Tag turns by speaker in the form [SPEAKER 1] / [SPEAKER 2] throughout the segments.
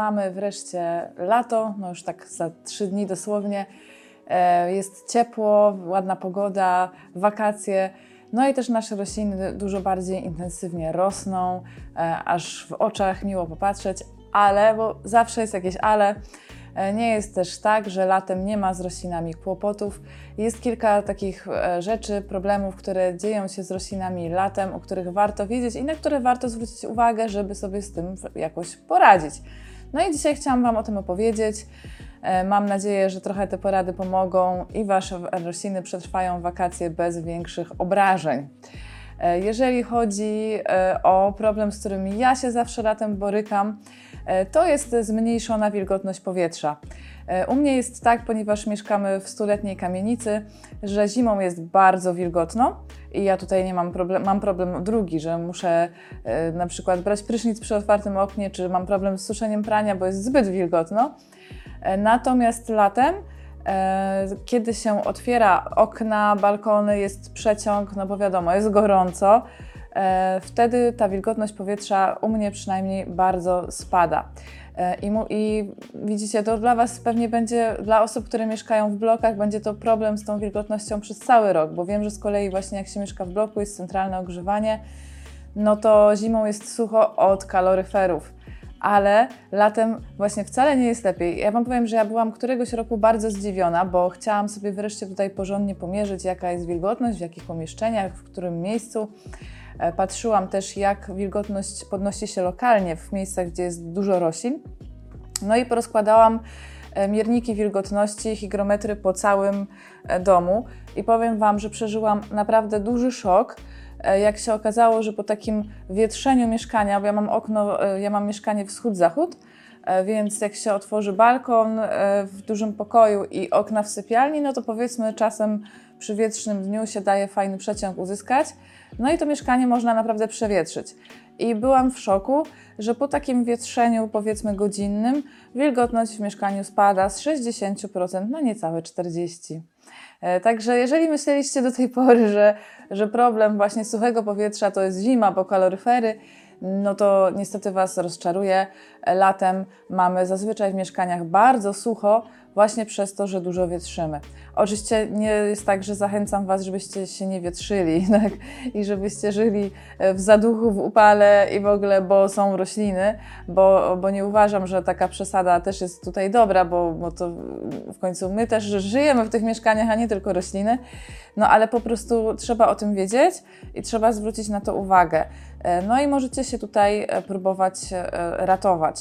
[SPEAKER 1] Mamy wreszcie lato, no już tak za trzy dni dosłownie. E, Jest ciepło, ładna pogoda, wakacje. No i też nasze rośliny dużo bardziej intensywnie rosną, e, aż w oczach miło popatrzeć, ale, bo zawsze jest jakieś ale. E, Nie jest też tak, że latem nie ma z roślinami kłopotów. Jest kilka takich rzeczy, problemów, które dzieją się z roślinami latem, o których warto wiedzieć i na które warto zwrócić uwagę, żeby sobie z tym jakoś poradzić. No i dzisiaj chciałam Wam o tym opowiedzieć. E, Mam nadzieję, że trochę te porady pomogą i Wasze rośliny przetrwają wakacje bez większych obrażeń. E, Jeżeli chodzi e, o problem, z którym ja się zawsze latem borykam, to jest zmniejszona wilgotność powietrza. E, U mnie jest tak, ponieważ mieszkamy w stuletniej kamienicy, że zimą jest bardzo wilgotno i ja tutaj nie mam problem, mam problem drugi, że muszę e, na przykład brać prysznic przy otwartym oknie, czy mam problem z suszeniem prania, bo jest zbyt wilgotno. E, Natomiast latem, kiedy się otwiera okna, balkony, jest przeciąg, no bo wiadomo, jest gorąco, wtedy ta wilgotność powietrza u mnie przynajmniej bardzo spada. E, I, mu, I widzicie, to dla Was pewnie będzie, dla osób, które mieszkają w blokach, będzie to problem z tą wilgotnością przez cały rok, bo wiem, że z kolei właśnie jak się mieszka w bloku, jest centralne ogrzewanie, no to zimą jest sucho od kaloryferów ale latem właśnie wcale nie jest lepiej. Ja Wam powiem, że ja byłam któregoś roku bardzo zdziwiona, bo chciałam sobie wreszcie tutaj porządnie pomierzyć, jaka jest wilgotność, w jakich pomieszczeniach, w którym miejscu. E, Patrzyłam też, jak wilgotność podnosi się lokalnie w miejscach, gdzie jest dużo roślin. No i porozkładałam e, mierniki wilgotności, hygrometry po całym e, domu i powiem Wam, że przeżyłam naprawdę duży szok, jak się okazało, że po takim wietrzeniu mieszkania, bo ja mam okno, ja mam mieszkanie wschód-zachód, więc jak się otworzy balkon w dużym pokoju i okna w sypialni, no to powiedzmy czasem przy wietrznym dniu się daje fajny przeciąg uzyskać. No i to mieszkanie można naprawdę przewietrzyć. I byłam w szoku, że po takim wietrzeniu, powiedzmy godzinnym, wilgotność w mieszkaniu spada z 60% na niecałe 40%. E, Także jeżeli myśleliście do tej pory, że, że problem właśnie suchego powietrza to jest zima, bo kaloryfery, no to niestety Was rozczaruję. Latem mamy zazwyczaj w mieszkaniach bardzo sucho, właśnie przez to, że dużo wietrzymy. Oczywiście nie jest tak, że zachęcam Was, żebyście się nie wietrzyli tak? i żebyście żyli e, w zaduchu, w upale i w ogóle, bo są rośliny, bo, bo nie uważam, że taka przesada też jest tutaj dobra, bo, bo to w końcu my też żyjemy w tych mieszkaniach, a nie tylko rośliny. No ale po prostu trzeba o tym wiedzieć i trzeba zwrócić na to uwagę. E, No i możecie się tutaj e, próbować ratować.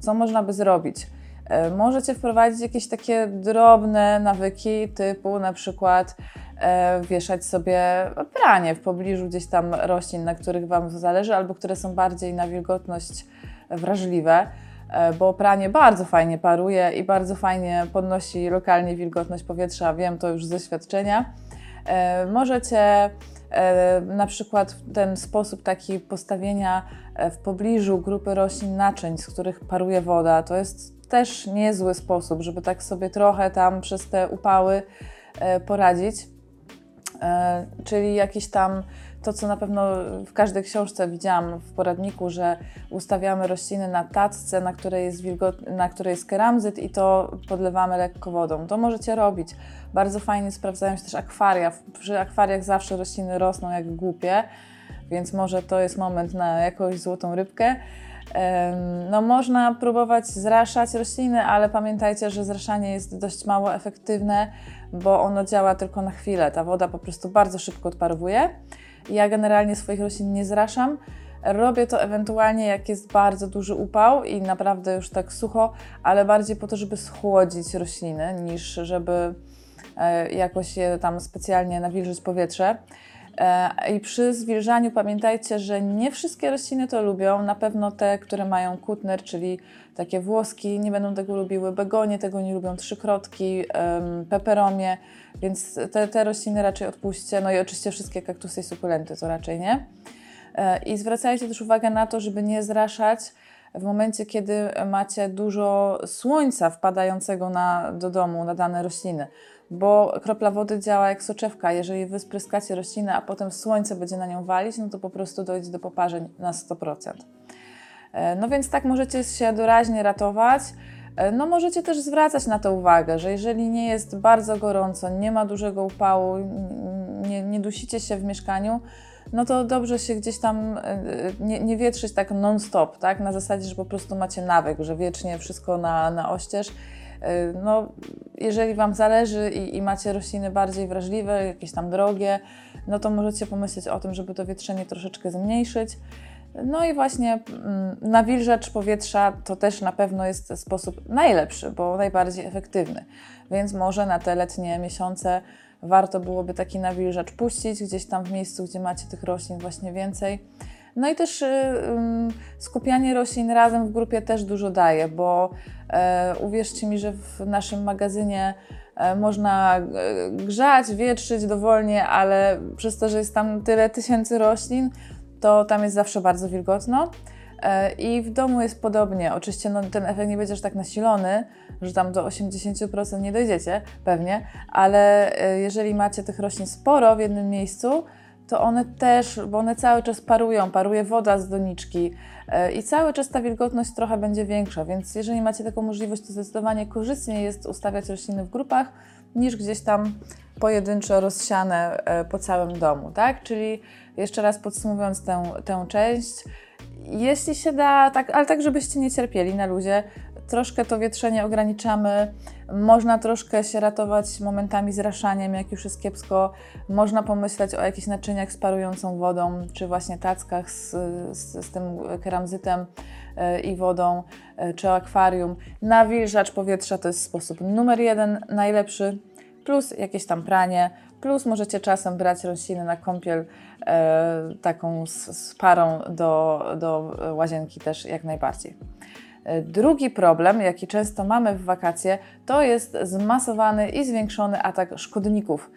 [SPEAKER 1] Co można by zrobić? E, Możecie wprowadzić jakieś takie drobne nawyki, typu na przykład e, wieszać sobie pranie w pobliżu gdzieś tam roślin, na których Wam zależy, albo które są bardziej na wilgotność wrażliwe, e, bo pranie bardzo fajnie paruje i bardzo fajnie podnosi lokalnie wilgotność powietrza. Wiem to już z doświadczenia. Możecie na przykład ten sposób taki postawienia w pobliżu grupy roślin naczyń, z których paruje woda, to jest też niezły sposób, żeby tak sobie trochę tam przez te upały e, poradzić. E, Czyli jakiś tam to, co na pewno w każdej książce widziałam w poradniku, że ustawiamy rośliny na tacce, na której jest, wilgot, na której jest keramzyt i to podlewamy lekko wodą. To możecie robić. Bardzo fajnie sprawdzają się też akwaria. Przy akwariach zawsze rośliny rosną jak głupie, więc może to jest moment na jakąś złotą rybkę. No, można próbować zraszać rośliny, ale pamiętajcie, że zraszanie jest dość mało efektywne, bo ono działa tylko na chwilę. Ta woda po prostu bardzo szybko odparowuje. Ja generalnie swoich roślin nie zraszam. Robię to ewentualnie, jak jest bardzo duży upał i naprawdę już tak sucho, ale bardziej po to, żeby schłodzić rośliny, niż żeby e, jakoś je tam specjalnie nawilżyć powietrze. E, I przy zwilżaniu pamiętajcie, że nie wszystkie rośliny to lubią. Na pewno te, które mają kutner, czyli takie włoski, nie będą tego lubiły. Begonie tego nie lubią, trzykrotki, peperomie, więc te, te rośliny raczej odpuśćcie. No i oczywiście wszystkie kaktusy i sukulenty to raczej nie. E, I zwracajcie też uwagę na to, żeby nie zraszać w momencie, kiedy macie dużo słońca wpadającego na, do domu na dane rośliny, bo kropla wody działa jak soczewka. Jeżeli wy spryskacie roślinę, a potem słońce będzie na nią walić, no to po prostu dojdzie do poparzeń na 100%. E, No więc tak możecie się doraźnie ratować. E, No możecie też zwracać na to uwagę, że jeżeli nie jest bardzo gorąco, nie ma dużego upału, nie, nie dusicie się w mieszkaniu, no to dobrze się gdzieś tam e, nie, nie wietrzyć tak non-stop, tak? Na zasadzie, że po prostu macie nawyk, że wiecznie wszystko na, na oścież. E, No, jeżeli Wam zależy i, i macie rośliny bardziej wrażliwe, jakieś tam drogie, no to możecie pomyśleć o tym, żeby to wietrzenie troszeczkę zmniejszyć. No i właśnie mm, nawilżacz powietrza to też na pewno jest sposób najlepszy, bo najbardziej efektywny. Więc może na te letnie miesiące warto byłoby taki nawilżacz puścić gdzieś tam w miejscu, gdzie macie tych roślin właśnie więcej. No i też y, ym, skupianie roślin razem w grupie też dużo daje, bo e, uwierzcie mi, że w naszym magazynie e, można e, grzać, wietrzyć dowolnie, ale przez to, że jest tam tyle tysięcy roślin, to tam jest zawsze bardzo wilgotno. I w domu jest podobnie. Oczywiście no, ten efekt nie będzie aż tak nasilony, że tam do 80% nie dojdziecie, pewnie, ale jeżeli macie tych roślin sporo w jednym miejscu, to one też, bo one cały czas parują, paruje woda z doniczki e, i cały czas ta wilgotność trochę będzie większa, więc jeżeli macie taką możliwość, to zdecydowanie korzystniej jest ustawiać rośliny w grupach niż gdzieś tam pojedynczo rozsiane e, po całym domu, tak? Czyli jeszcze raz podsumowując tę, tę część, jeśli się da, tak, ale tak, żebyście nie cierpieli na luzie, troszkę to wietrzenie ograniczamy. Można troszkę się ratować momentami zraszaniem, jak już jest kiepsko. Można pomyśleć o jakichś naczyniach z parującą wodą, czy właśnie tackach z, z, z tym keramzytem e, i wodą, e, czy akwarium. Nawilżacz powietrza to jest sposób numer jeden, najlepszy, plus jakieś tam pranie, plus możecie czasem brać rośliny na kąpiel e, taką z, z parą do, do łazienki też jak najbardziej. Drugi problem, jaki często mamy w wakacje, to jest zmasowany i zwiększony atak szkodników.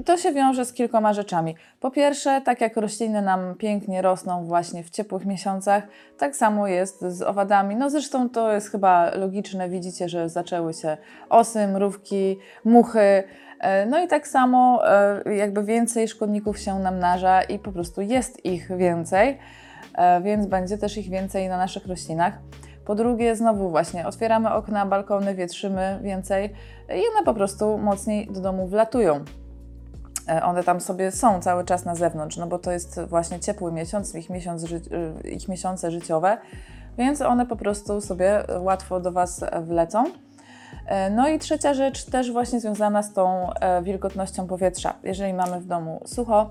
[SPEAKER 1] I to się wiąże z kilkoma rzeczami. Po pierwsze, tak jak rośliny nam pięknie rosną właśnie w ciepłych miesiącach, tak samo jest z owadami. No zresztą to jest chyba logiczne, widzicie, że zaczęły się osy, mrówki, muchy. E, No i tak samo e, jakby więcej szkodników się namnaża i po prostu jest ich więcej, e, więc będzie też ich więcej na naszych roślinach. Po drugie, znowu właśnie otwieramy okna, balkony, wietrzymy więcej i one po prostu mocniej do domu wlatują. E, One tam sobie są cały czas na zewnątrz, no bo to jest właśnie ciepły miesiąc, ich, miesiąc, y, ich miesiące życiowe, więc one po prostu sobie łatwo do Was wlecą. E, No i trzecia rzecz, też właśnie związana z tą e, wilgotnością powietrza. Jeżeli mamy w domu sucho,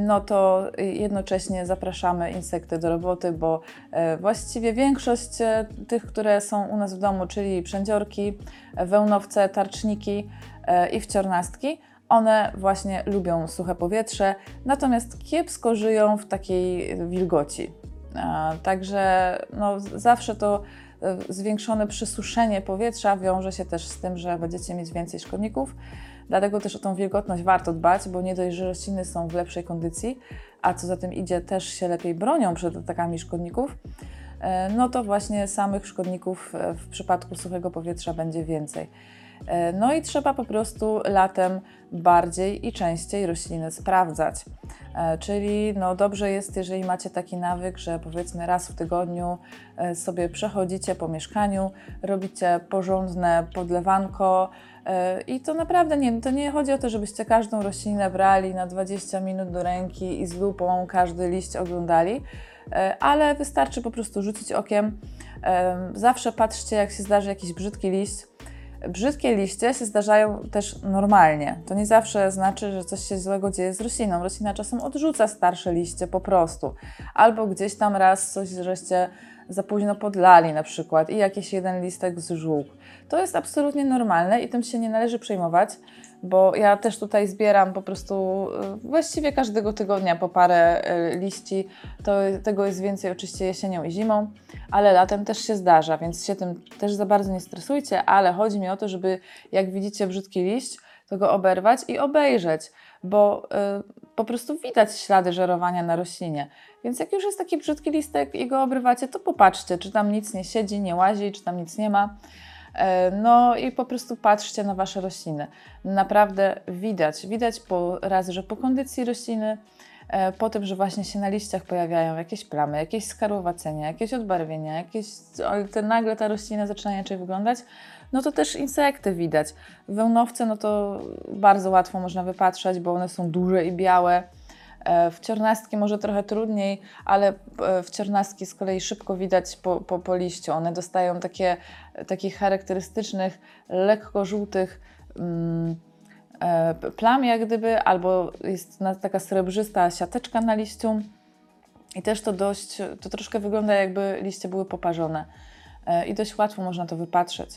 [SPEAKER 1] no to jednocześnie zapraszamy insekty do roboty, bo e, właściwie większość e, tych, które są u nas w domu, czyli przędziorki, wełnowce, tarczniki e, i wciornastki, one właśnie lubią suche powietrze, natomiast kiepsko żyją w takiej wilgoci. Także no, zawsze to e, zwiększone przysuszenie powietrza wiąże się też z tym, że będziecie mieć więcej szkodników. Dlatego też o tą wilgotność warto dbać, bo nie dość, że rośliny są w lepszej kondycji, a co za tym idzie, też się lepiej bronią przed atakami szkodników, e, no to właśnie samych szkodników e, w przypadku suchego powietrza będzie więcej. E, No i trzeba po prostu latem bardziej i częściej rośliny sprawdzać. E, Czyli no dobrze jest, jeżeli macie taki nawyk, że powiedzmy raz w tygodniu e, sobie przechodzicie po mieszkaniu, robicie porządne podlewanko i to naprawdę nie, to nie chodzi o to, żebyście każdą roślinę brali na 20 minut do ręki i z lupą każdy liść oglądali, ale wystarczy po prostu rzucić okiem. Zawsze patrzcie, jak się zdarzy jakiś brzydki liść, Brzydkie liście się zdarzają też normalnie. To nie zawsze znaczy, że coś się złego dzieje z rośliną. Roślina czasem odrzuca starsze liście po prostu. Albo gdzieś tam raz coś żeście za późno podlali na przykład i jakiś jeden listek zżółkł. To jest absolutnie normalne i tym się nie należy przejmować, bo ja też tutaj zbieram po prostu y, właściwie każdego tygodnia po parę y, liści. To, tego jest więcej oczywiście jesienią i zimą, ale latem też się zdarza, więc się tym też za bardzo nie stresujcie, ale chodzi mi o to, żeby jak widzicie brzydki liść, to go oberwać i obejrzeć, bo y, po prostu widać ślady żerowania na roślinie. Więc jak już jest taki brzydki listek i go obrywacie, to popatrzcie, czy tam nic nie siedzi, nie łazi, czy tam nic nie ma. E, No i po prostu patrzcie na Wasze rośliny. Naprawdę widać, widać po raz, że po kondycji rośliny, e, po tym, że właśnie się na liściach pojawiają jakieś plamy, jakieś skarłowacenia, jakieś odbarwienia, jakieś, ale te, nagle ta roślina zaczyna inaczej wyglądać, no to też insekty widać. Wełnowce, no to bardzo łatwo można wypatrzeć, bo one są duże i białe. E, W ciornastki może trochę trudniej, ale e, w ciornastki z kolei szybko widać po, po, po liściu. One dostają takie, takich charakterystycznych, lekko żółtych mm, e, plam, jak gdyby, albo jest taka srebrzysta siateczka na liściu. I też to dość, to troszkę wygląda jakby liście były poparzone. I dość łatwo można to wypatrzeć.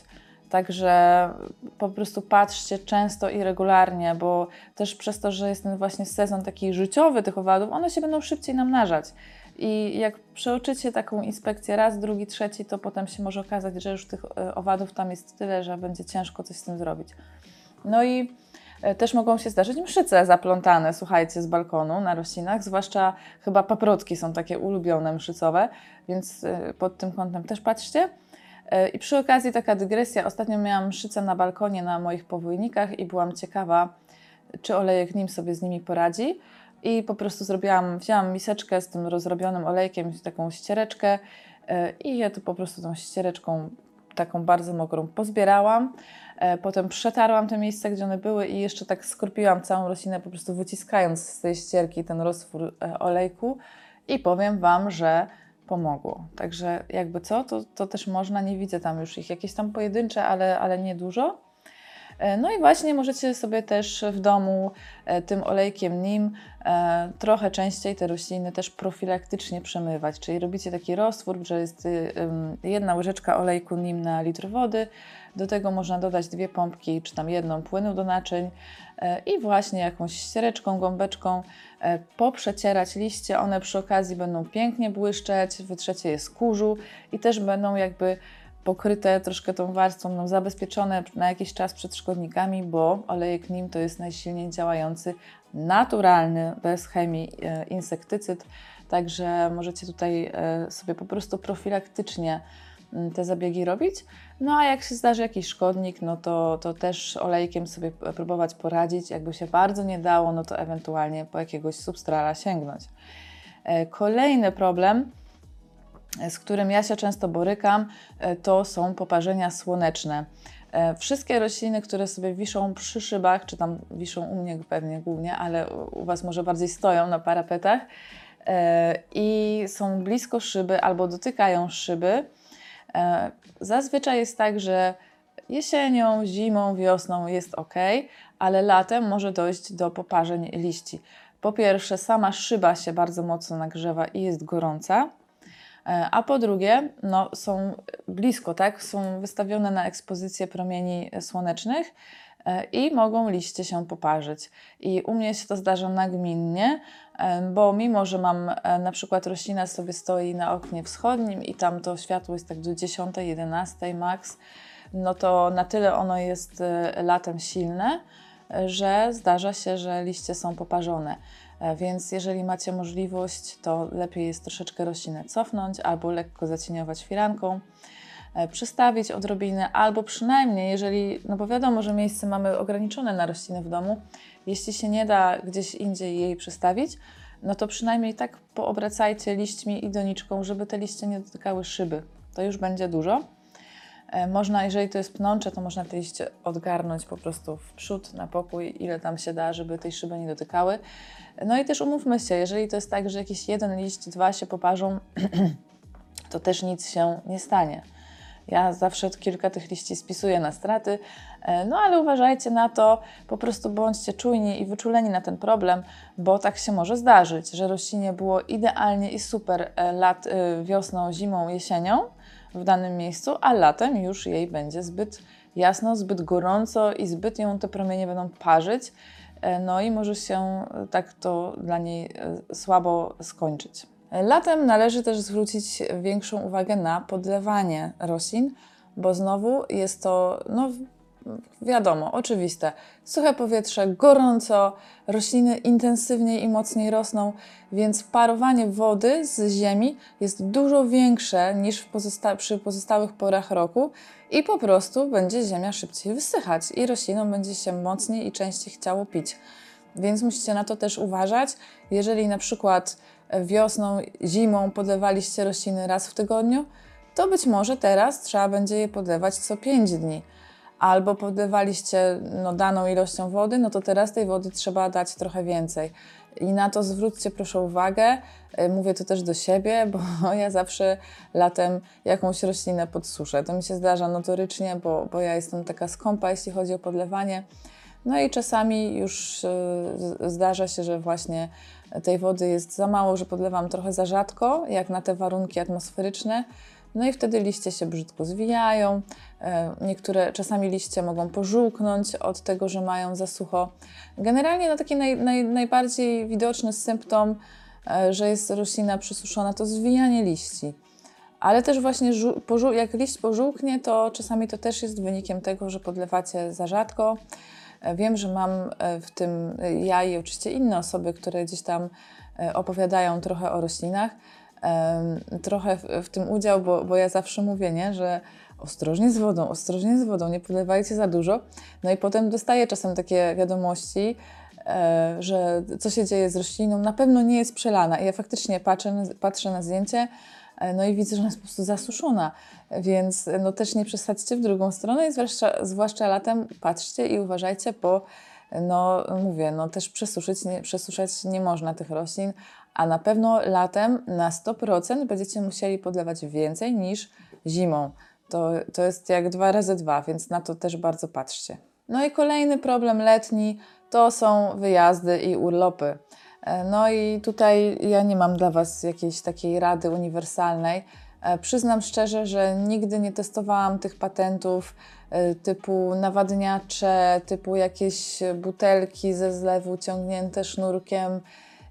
[SPEAKER 1] Także po prostu patrzcie często i regularnie, bo też przez to, że jest ten właśnie sezon taki życiowy tych owadów, one się będą szybciej namnażać. I jak przeoczycie taką inspekcję raz, drugi, trzeci, to potem się może okazać, że już tych e, owadów tam jest tyle, że będzie ciężko coś z tym zrobić. No i e, też mogą się zdarzyć mszyce zaplątane, słuchajcie, z balkonu na roślinach, zwłaszcza chyba paprotki są takie ulubione mszycowe, więc e, pod tym kątem też patrzcie. E, I przy okazji taka dygresja, ostatnio miałam mszycę na balkonie na moich powójnikach i byłam ciekawa, czy olejek nim sobie z nimi poradzi. I po prostu zrobiłam, wzięłam miseczkę z tym rozrobionym olejkiem, taką ściereczkę e, i je tu po prostu tą ściereczką taką bardzo mokrą pozbierałam. E, Potem przetarłam te miejsca, gdzie one były i jeszcze tak skorpiłam całą roślinę, po prostu wyciskając z tej ścierki ten roztwór olejku i powiem Wam, że pomogło. Także jakby co, to, to też można, nie widzę tam już ich jakieś tam pojedyncze, ale, ale nie dużo. E, No i właśnie możecie sobie też w domu e, tym olejkiem nim e, trochę częściej te rośliny też profilaktycznie przemywać. Czyli robicie taki roztwór, że jest y, jedna łyżeczka olejku nim na litr wody. Do tego można dodać dwie pompki, czy tam jedną płynu do naczyń e, i właśnie jakąś ściereczką, gąbeczką e, poprzecierać liście. One przy okazji będą pięknie błyszczeć, wytrzecie je z kurzu i też będą jakby pokryte troszkę tą warstwą, no, zabezpieczone na jakiś czas przed szkodnikami, bo olejek nim to jest najsilniej działający, naturalny, bez chemii e, insektycyd. Także możecie tutaj sobie po prostu profilaktycznie te zabiegi robić. No a jak się zdarzy jakiś szkodnik, no to, to też olejkiem sobie próbować poradzić. Jakby się bardzo nie dało, no to ewentualnie po jakiegoś substrala sięgnąć. E, Kolejny problem, e, z którym ja się często borykam, e, to są poparzenia słoneczne. Wszystkie rośliny, które sobie wiszą przy szybach, czy tam wiszą u mnie pewnie głównie, ale u Was może bardziej stoją na parapetach i są blisko szyby albo dotykają szyby, zazwyczaj jest tak, że jesienią, zimą, wiosną jest ok, ale latem może dojść do poparzeń liści. Po pierwsze, sama szyba się bardzo mocno nagrzewa i jest gorąca. E, A po drugie, no, są blisko, tak? Są wystawione na ekspozycję promieni słonecznych e, i mogą liście się poparzyć. I u mnie się to zdarza nagminnie, e, bo mimo, że mam e, na przykład roślina sobie stoi na oknie wschodnim i tam to światło jest tak do 10, 11 max, no to na tyle ono jest e, latem silne, e, że zdarza się, że liście są poparzone. E, Więc jeżeli macie możliwość, to lepiej jest troszeczkę roślinę cofnąć albo lekko zacieniować firanką, e, przystawić odrobinę, albo przynajmniej, jeżeli, no bo wiadomo, że miejsce mamy ograniczone na rośliny w domu, jeśli się nie da gdzieś indziej jej przystawić, no to przynajmniej tak poobracajcie liśćmi i doniczką, żeby te liście nie dotykały szyby. To już będzie dużo. E, Można, jeżeli to jest pnącze, to można te liście odgarnąć po prostu w przód, na pokój, ile tam się da, żeby tej szyby nie dotykały. No i też umówmy się, jeżeli to jest tak, że jakiś jeden liść, dwa się poparzą, to też nic się nie stanie. Ja zawsze kilka tych liści spisuję na straty, e, no ale uważajcie na to, po prostu bądźcie czujni i wyczuleni na ten problem, bo tak się może zdarzyć, że roślinie było idealnie i super e, lat, e, wiosną, zimą, jesienią w danym miejscu, a latem już jej będzie zbyt jasno, zbyt gorąco i zbyt ją te promienie będą parzyć, no i może się tak to dla niej słabo skończyć. Latem należy też zwrócić większą uwagę na podlewanie roślin, bo znowu jest to, no wiadomo, oczywiste. Suche powietrze, gorąco, rośliny intensywniej i mocniej rosną, więc parowanie wody z ziemi jest dużo większe niż pozosta- przy pozostałych porach roku i po prostu będzie ziemia szybciej wysychać i roślinom będzie się mocniej i częściej chciało pić. Więc musicie na to też uważać. Jeżeli na przykład wiosną, zimą podlewaliście rośliny raz w tygodniu, to być może teraz trzeba będzie je podlewać co 5 dni. Albo podlewaliście no, daną ilością wody, no to teraz tej wody trzeba dać trochę więcej. I na to zwróćcie proszę uwagę. Y, Mówię to też do siebie, bo ja zawsze latem jakąś roślinę podsuszę. To mi się zdarza notorycznie, bo, bo ja jestem taka skąpa, jeśli chodzi o podlewanie. No i czasami już z- zdarza się, że właśnie tej wody jest za mało, że podlewam trochę za rzadko, jak na te warunki atmosferyczne. No i wtedy liście się brzydko zwijają. e, Niektóre, czasami liście mogą pożółknąć od tego, że mają za sucho. Generalnie no, taki naj, naj, najbardziej widoczny symptom, e, że jest roślina przysuszona, to zwijanie liści. Ale też właśnie jak liść pożółknie, to czasami to też jest wynikiem tego, że podlewacie za rzadko. Wiem, że mam e, w tym e, ja i oczywiście inne osoby, które gdzieś tam e, opowiadają trochę o roślinach, trochę w, tym udział, bo, bo ja zawsze mówię, nie, że ostrożnie z wodą, ostrożnie z wodą, nie podlewajcie za dużo. No i potem dostaję czasem takie wiadomości, że co się dzieje z rośliną, na pewno nie jest przelana. I ja faktycznie patrzę patrzę na zdjęcie, no i widzę, że ona jest po prostu zasuszona, więc e, no też nie przesadźcie w drugą stronę i zwłaszcza, zwłaszcza latem patrzcie i uważajcie, bo no mówię, no też przesuszyć nie, przesuszać nie można tych roślin, a na pewno latem na 100% będziecie musieli podlewać więcej niż zimą. To, to jest jak dwa razy dwa, więc na to też bardzo patrzcie. No i kolejny problem letni to są wyjazdy i urlopy. E, No i tutaj ja nie mam dla Was jakiejś takiej rady uniwersalnej. E, Przyznam szczerze, że nigdy nie testowałam tych patentów e, typu nawadniacze, typu jakieś butelki ze zlewu ciągnięte sznurkiem.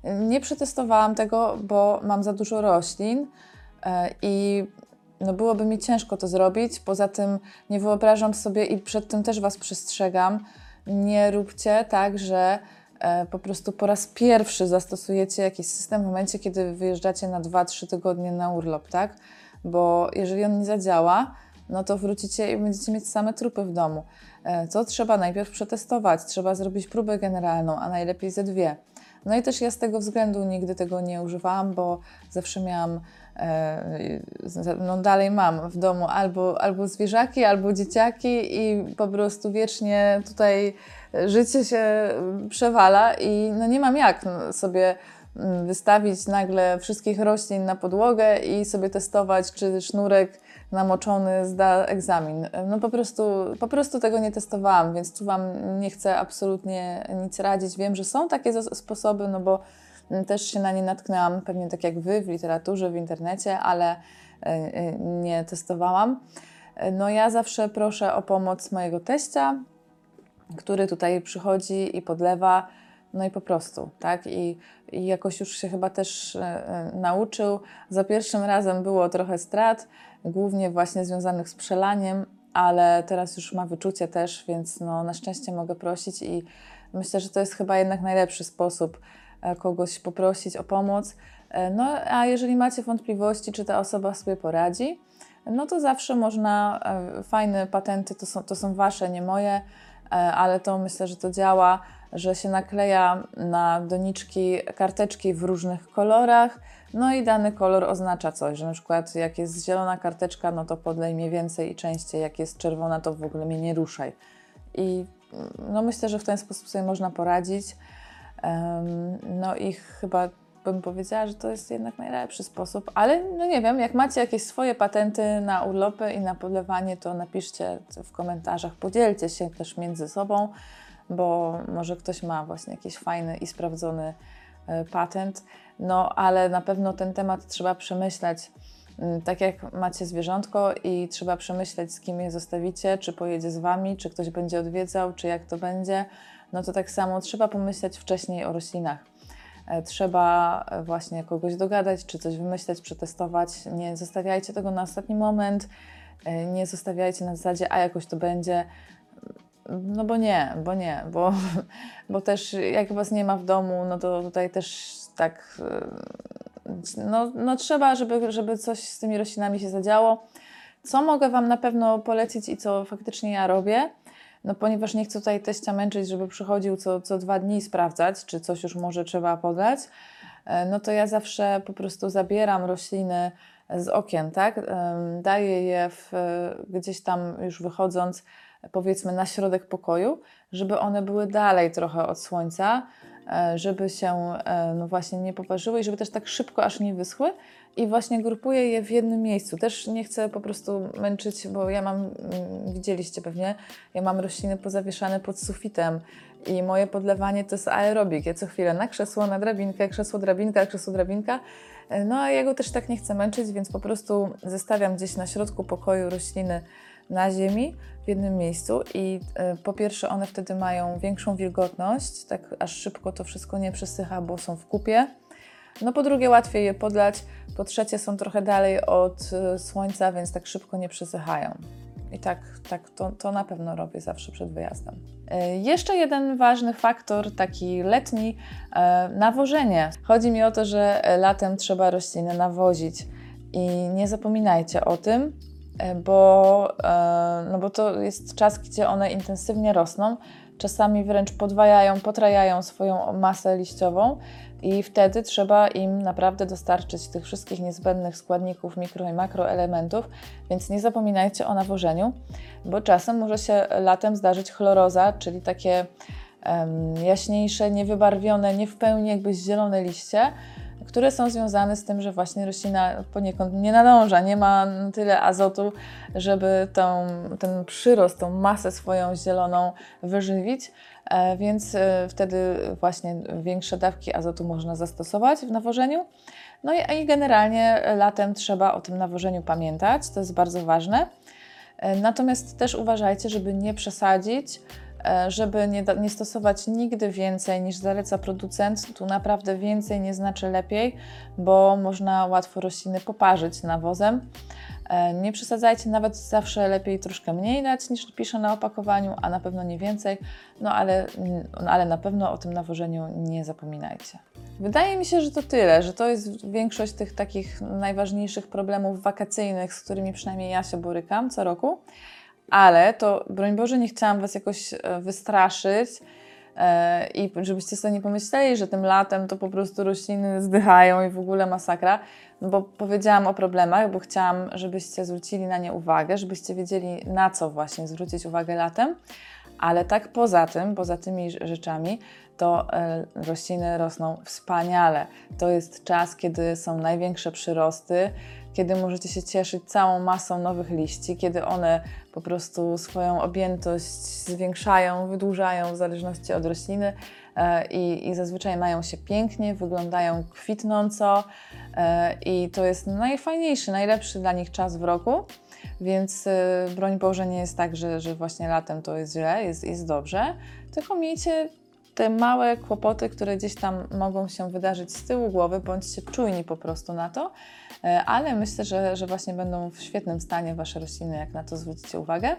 [SPEAKER 1] Nie przetestowałam tego, bo mam za dużo roślin i no byłoby mi ciężko to zrobić. Poza tym nie wyobrażam sobie i przed tym też Was przestrzegam. Nie róbcie tak, że po prostu po raz pierwszy zastosujecie jakiś system w momencie, kiedy wyjeżdżacie na 2-3 tygodnie na urlop, tak? Bo jeżeli on nie zadziała, no to wrócicie i będziecie mieć same trupy w domu. E, Co trzeba najpierw przetestować? Trzeba zrobić próbę generalną, a najlepiej ze dwie. No i też ja z tego względu nigdy tego nie używałam, bo zawsze miałam, e, no dalej mam w domu albo, albo zwierzaki, albo dzieciaki i po prostu wiecznie tutaj życie się przewala i no nie mam jak no, sobie mm, wystawić nagle wszystkich roślin na podłogę i sobie testować, czy sznurek namoczony zda egzamin. No po prostu, po prostu tego nie testowałam, więc tu Wam nie chcę absolutnie nic radzić. Wiem, że są takie sposoby, no bo mm, też się na nie natknęłam, pewnie tak jak Wy, w literaturze, w internecie, ale e, e, nie testowałam. No ja zawsze proszę o pomoc mojego teścia, który tutaj przychodzi i podlewa, no i po prostu, tak? I, i jakoś już się chyba też e, e, nauczył. Za pierwszym razem było trochę strat, głównie właśnie związanych z przelaniem, ale teraz już ma wyczucie też, więc no, na szczęście mogę prosić i myślę, że to jest chyba jednak najlepszy sposób e, kogoś poprosić o pomoc. No a jeżeli macie wątpliwości, czy ta osoba sobie poradzi, no to zawsze można, fajne patenty to są, to są wasze, nie moje, ale to myślę, że to działa, że się nakleja na doniczki karteczki w różnych kolorach, no i dany kolor oznacza coś, że na przykład jak jest zielona karteczka, no to podlej mnie więcej i częściej, jak jest czerwona, to w ogóle mnie nie ruszaj. I mm, no myślę, że w ten sposób sobie można poradzić. No i chyba bym powiedziała, że to jest jednak najlepszy sposób, ale no nie wiem, jak macie jakieś swoje patenty na urlopy i na podlewanie, to napiszcie w komentarzach, podzielcie się też między sobą, bo może ktoś ma właśnie jakiś fajny i sprawdzony e, patent, no ale na pewno ten temat trzeba przemyśleć. Mm, Tak jak macie zwierzątko i trzeba przemyśleć, z kim je zostawicie, czy pojedzie z wami, czy ktoś będzie odwiedzał, czy jak to będzie, no to tak samo trzeba pomyśleć wcześniej o roślinach. E, Trzeba e, właśnie kogoś dogadać, czy coś wymyśleć, przetestować. Nie zostawiajcie tego na ostatni moment, e, nie zostawiajcie na zasadzie, a jakoś to będzie. No bo nie, bo nie, bo, bo też jak was nie ma w domu, no to tutaj też tak, no, no trzeba, żeby, żeby coś z tymi roślinami się zadziało. Co mogę Wam na pewno polecić i co faktycznie ja robię, No ponieważ nie chcę tutaj teścia męczyć, żeby przychodził co, co dwa dni sprawdzać, czy coś już może trzeba podać, e, no to ja zawsze po prostu zabieram rośliny z okien, tak? Daję je w, gdzieś tam już wychodząc, powiedzmy na środek pokoju, żeby one były dalej trochę od słońca, e, żeby się e, no właśnie nie poparzyły i żeby też tak szybko aż nie wyschły. I właśnie grupuję je w jednym miejscu. Też nie chcę po prostu męczyć, bo ja mam, mm, widzieliście pewnie, ja mam rośliny pozawieszane pod sufitem i moje podlewanie to jest aerobik. Ja co chwilę na krzesło, na drabinkę, krzesło, drabinka, krzesło, drabinka. E, No a ja go też tak nie chcę męczyć, więc po prostu zestawiam gdzieś na środku pokoju rośliny na ziemi w jednym miejscu i e, po pierwsze one wtedy mają większą wilgotność, tak aż szybko to wszystko nie przesycha, bo są w kupie. No po drugie łatwiej je podlać, po trzecie są trochę dalej od e, słońca, więc tak szybko nie przesychają. I tak, tak to, to na pewno robię zawsze przed wyjazdem. E, Jeszcze jeden ważny faktor, taki letni, e, nawożenie. Chodzi mi o to, że latem trzeba rośliny nawozić i nie zapominajcie o tym, e, bo, no bo to jest czas, gdzie one intensywnie rosną, czasami wręcz podwajają, potrajają swoją masę liściową i wtedy trzeba im naprawdę dostarczyć tych wszystkich niezbędnych składników, mikro i makroelementów, więc nie zapominajcie o nawożeniu, bo czasem może się latem zdarzyć chloroza, czyli takie em, jaśniejsze, niewybarwione, nie w pełni jakby zielone liście, które są związane z tym, że właśnie roślina poniekąd nie nadąża, nie ma tyle azotu, żeby tą, ten przyrost, tą masę swoją zieloną wyżywić, e, więc e, wtedy właśnie większe dawki azotu można zastosować w nawożeniu. No i, i generalnie latem trzeba o tym nawożeniu pamiętać, to jest bardzo ważne. E, Natomiast też uważajcie, żeby nie przesadzić, żeby nie, nie stosować nigdy więcej niż zaleca producent. Tu naprawdę więcej nie znaczy lepiej, bo można łatwo rośliny poparzyć nawozem. E, Nie przesadzajcie, nawet zawsze lepiej troszkę mniej dać niż pisze na opakowaniu, a na pewno nie więcej, no ale, no ale na pewno o tym nawożeniu nie zapominajcie. Wydaje mi się, że to tyle, że to jest większość tych takich najważniejszych problemów wakacyjnych, z którymi przynajmniej ja się borykam co roku. Ale to, broń Boże, nie chciałam Was jakoś e, wystraszyć e, i żebyście sobie nie pomyśleli, że tym latem to po prostu rośliny zdychają i w ogóle masakra, no bo powiedziałam o problemach, bo chciałam, żebyście zwrócili na nie uwagę, żebyście wiedzieli, na co właśnie zwrócić uwagę latem. Ale tak poza tym, poza tymi rzeczami, to e, rośliny rosną wspaniale. To jest czas, kiedy są największe przyrosty, kiedy możecie się cieszyć całą masą nowych liści, kiedy one po prostu swoją objętość zwiększają, wydłużają w zależności od rośliny e, i, i zazwyczaj mają się pięknie, wyglądają kwitnąco e, i to jest najfajniejszy, najlepszy dla nich czas w roku. Więc y, broń Boże nie jest tak, że, że właśnie latem to jest źle, jest, jest dobrze, tylko miejcie te małe kłopoty, które gdzieś tam mogą się wydarzyć z tyłu głowy, bądźcie czujni po prostu na to, E, ale myślę, że, że właśnie będą w świetnym stanie Wasze rośliny, jak na to zwrócicie uwagę.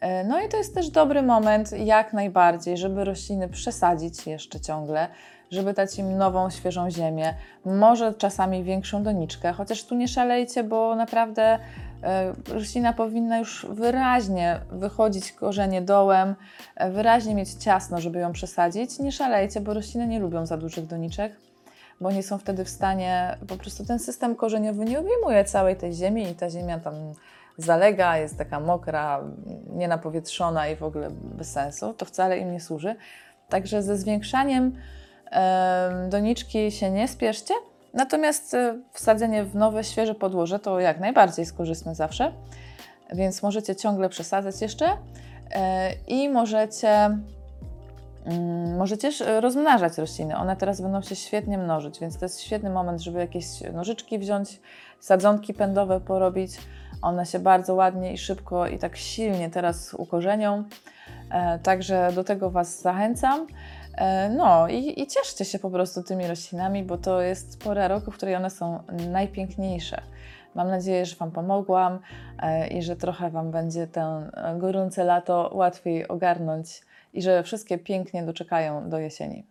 [SPEAKER 1] E, No i to jest też dobry moment, jak najbardziej, żeby rośliny przesadzić jeszcze ciągle, żeby dać im nową, świeżą ziemię, może czasami większą doniczkę, chociaż tu nie szalejcie, bo naprawdę e, roślina powinna już wyraźnie wychodzić korzenie dołem, e, wyraźnie mieć ciasno, żeby ją przesadzić. Nie szalejcie, bo rośliny nie lubią za dużych doniczek, bo nie są wtedy w stanie, po prostu ten system korzeniowy nie obejmuje całej tej ziemi i ta ziemia tam zalega, jest taka mokra, nienapowietrzona i w ogóle bez sensu. To wcale im nie służy. Także ze zwiększaniem em, doniczki się nie spieszcie. Natomiast e, wsadzenie w nowe, świeże podłoże to jak najbardziej skorzystne zawsze. Więc możecie ciągle przesadzać jeszcze e, i możecie, możecie też rozmnażać rośliny. One teraz będą się świetnie mnożyć, więc to jest świetny moment, żeby jakieś nożyczki wziąć, sadzonki pędowe porobić. One się bardzo ładnie i szybko i tak silnie teraz ukorzenią. E, Także do tego Was zachęcam. E, No i, i cieszcie się po prostu tymi roślinami, bo to jest pora roku, w której one są najpiękniejsze. Mam nadzieję, że Wam pomogłam e, i że trochę Wam będzie ten gorące lato łatwiej ogarnąć i że wszystkie pięknie doczekają do jesieni.